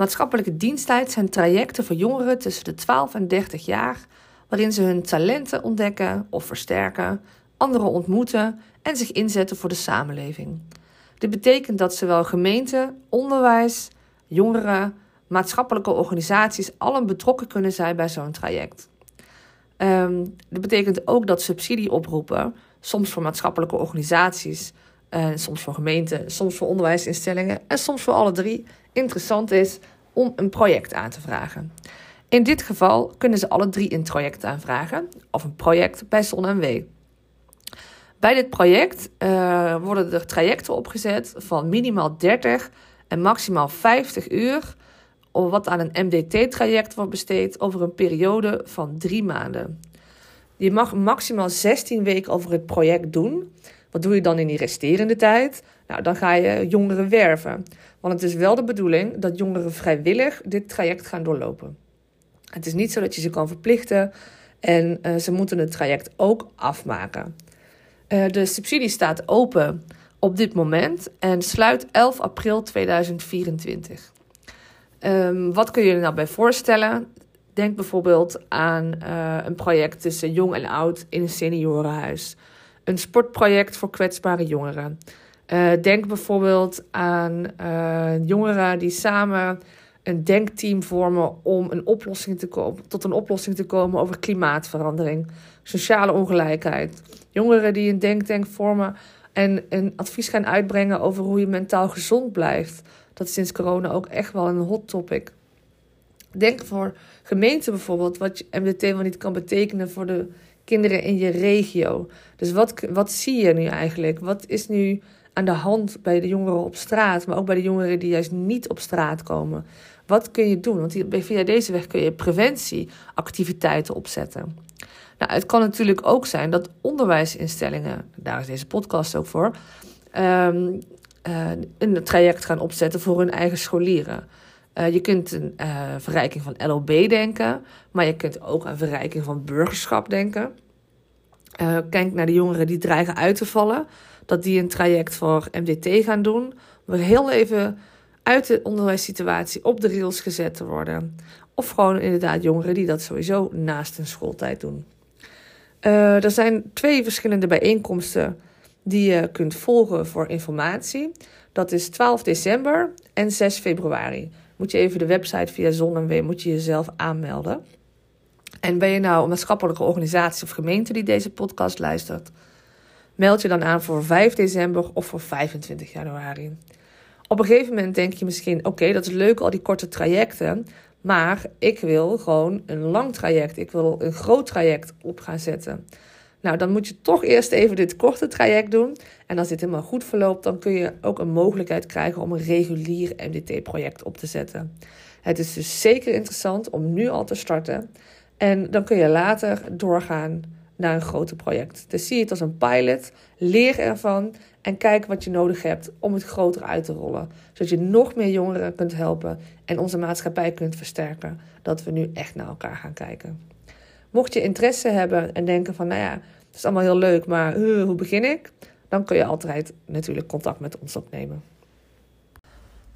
Maatschappelijke diensttijd zijn trajecten voor jongeren tussen de 12 en 30 jaar, waarin ze hun talenten ontdekken of versterken, anderen ontmoeten en zich inzetten voor de samenleving. Dit betekent dat zowel gemeente, onderwijs, jongeren, maatschappelijke organisaties allen betrokken kunnen zijn bij zo'n traject. Um, dit betekent ook dat subsidieoproepen, soms voor maatschappelijke organisaties, uh, soms voor gemeenten, soms voor onderwijsinstellingen en soms voor alle drie, interessant is om een project aan te vragen. In dit geval kunnen ze alle drie een project aanvragen of een project bij ZonMW. Bij dit project uh, worden er trajecten opgezet van minimaal 30 en maximaal 50 uur, wat aan een MDT-traject wordt besteed over een periode van drie maanden. Je mag maximaal 16 weken over het project doen. Wat doe je dan in die resterende tijd? Nou, dan ga je jongeren werven. Want het is wel de bedoeling dat jongeren vrijwillig dit traject gaan doorlopen. Het is niet zo dat je ze kan verplichten en uh, ze moeten het traject ook afmaken. Uh, de subsidie staat open op dit moment en sluit 11 april 2024. Um, wat kun je er nou bij voorstellen? Denk bijvoorbeeld aan uh, een project tussen jong en oud in een seniorenhuis. Een sportproject voor kwetsbare jongeren. Uh, denk bijvoorbeeld aan uh, jongeren die samen een denkteam vormen om een oplossing te komen, tot een oplossing te komen over klimaatverandering, sociale ongelijkheid. Jongeren die een denktank vormen en een advies gaan uitbrengen over hoe je mentaal gezond blijft. Dat is sinds corona ook echt wel een hot topic. Denk voor gemeenten bijvoorbeeld wat MDT wel niet kan betekenen voor de kinderen in je regio. Dus wat, wat zie je nu eigenlijk? Wat is nu aan de hand bij de jongeren op straat, maar ook bij de jongeren die juist niet op straat komen? Wat kun je doen? Want via deze weg kun je preventieactiviteiten opzetten. Nou, het kan natuurlijk ook zijn dat onderwijsinstellingen, daar is deze podcast ook voor, um, uh, een traject gaan opzetten voor hun eigen scholieren. Uh, je kunt een uh, verrijking van LOB denken, maar je kunt ook aan verrijking van burgerschap denken. Uh, kijk naar de jongeren die dreigen uit te vallen, dat die een traject voor MDT gaan doen, maar heel even uit de onderwijssituatie op de rails gezet te worden. Of gewoon inderdaad jongeren die dat sowieso naast hun schooltijd doen. er zijn twee verschillende bijeenkomsten die je kunt volgen voor informatie. Dat is 12 december en 6 februari moet je even de website via ZonMW moet je jezelf aanmelden. En ben je nou een maatschappelijke organisatie of gemeente die deze podcast luistert, meld je dan aan voor 5 december of voor 25 januari. Op een gegeven moment denk je misschien: oké, dat is leuk, al die korte trajecten. Maar ik wil gewoon een lang traject. Ik wil een groot traject op gaan zetten. Nou, dan moet je toch eerst even dit korte traject doen. En als dit helemaal goed verloopt, dan kun je ook een mogelijkheid krijgen om een regulier MDT-project op te zetten. Het is dus zeker interessant om nu al te starten. En dan kun je later doorgaan naar een groter project. Dus zie het als een pilot, leer ervan en kijk wat je nodig hebt om het groter uit te rollen. Zodat je nog meer jongeren kunt helpen en onze maatschappij kunt versterken. Dat we nu echt naar elkaar gaan kijken. Mocht je interesse hebben en denken van, nou ja, het is allemaal heel leuk, maar hoe begin ik? Dan kun je altijd natuurlijk contact met ons opnemen.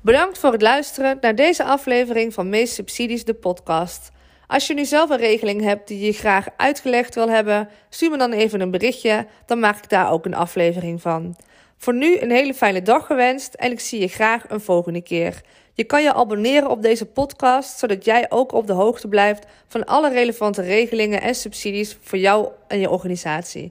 Bedankt voor het luisteren naar deze aflevering van Meest Subsidies, de podcast. Als je nu zelf een regeling hebt die je graag uitgelegd wil hebben, stuur me dan even een berichtje, dan maak ik daar ook een aflevering van. Voor nu een hele fijne dag gewenst en ik zie je graag een volgende keer. Je kan je abonneren op deze podcast, zodat jij ook op de hoogte blijft van alle relevante regelingen en subsidies voor jou en je organisatie.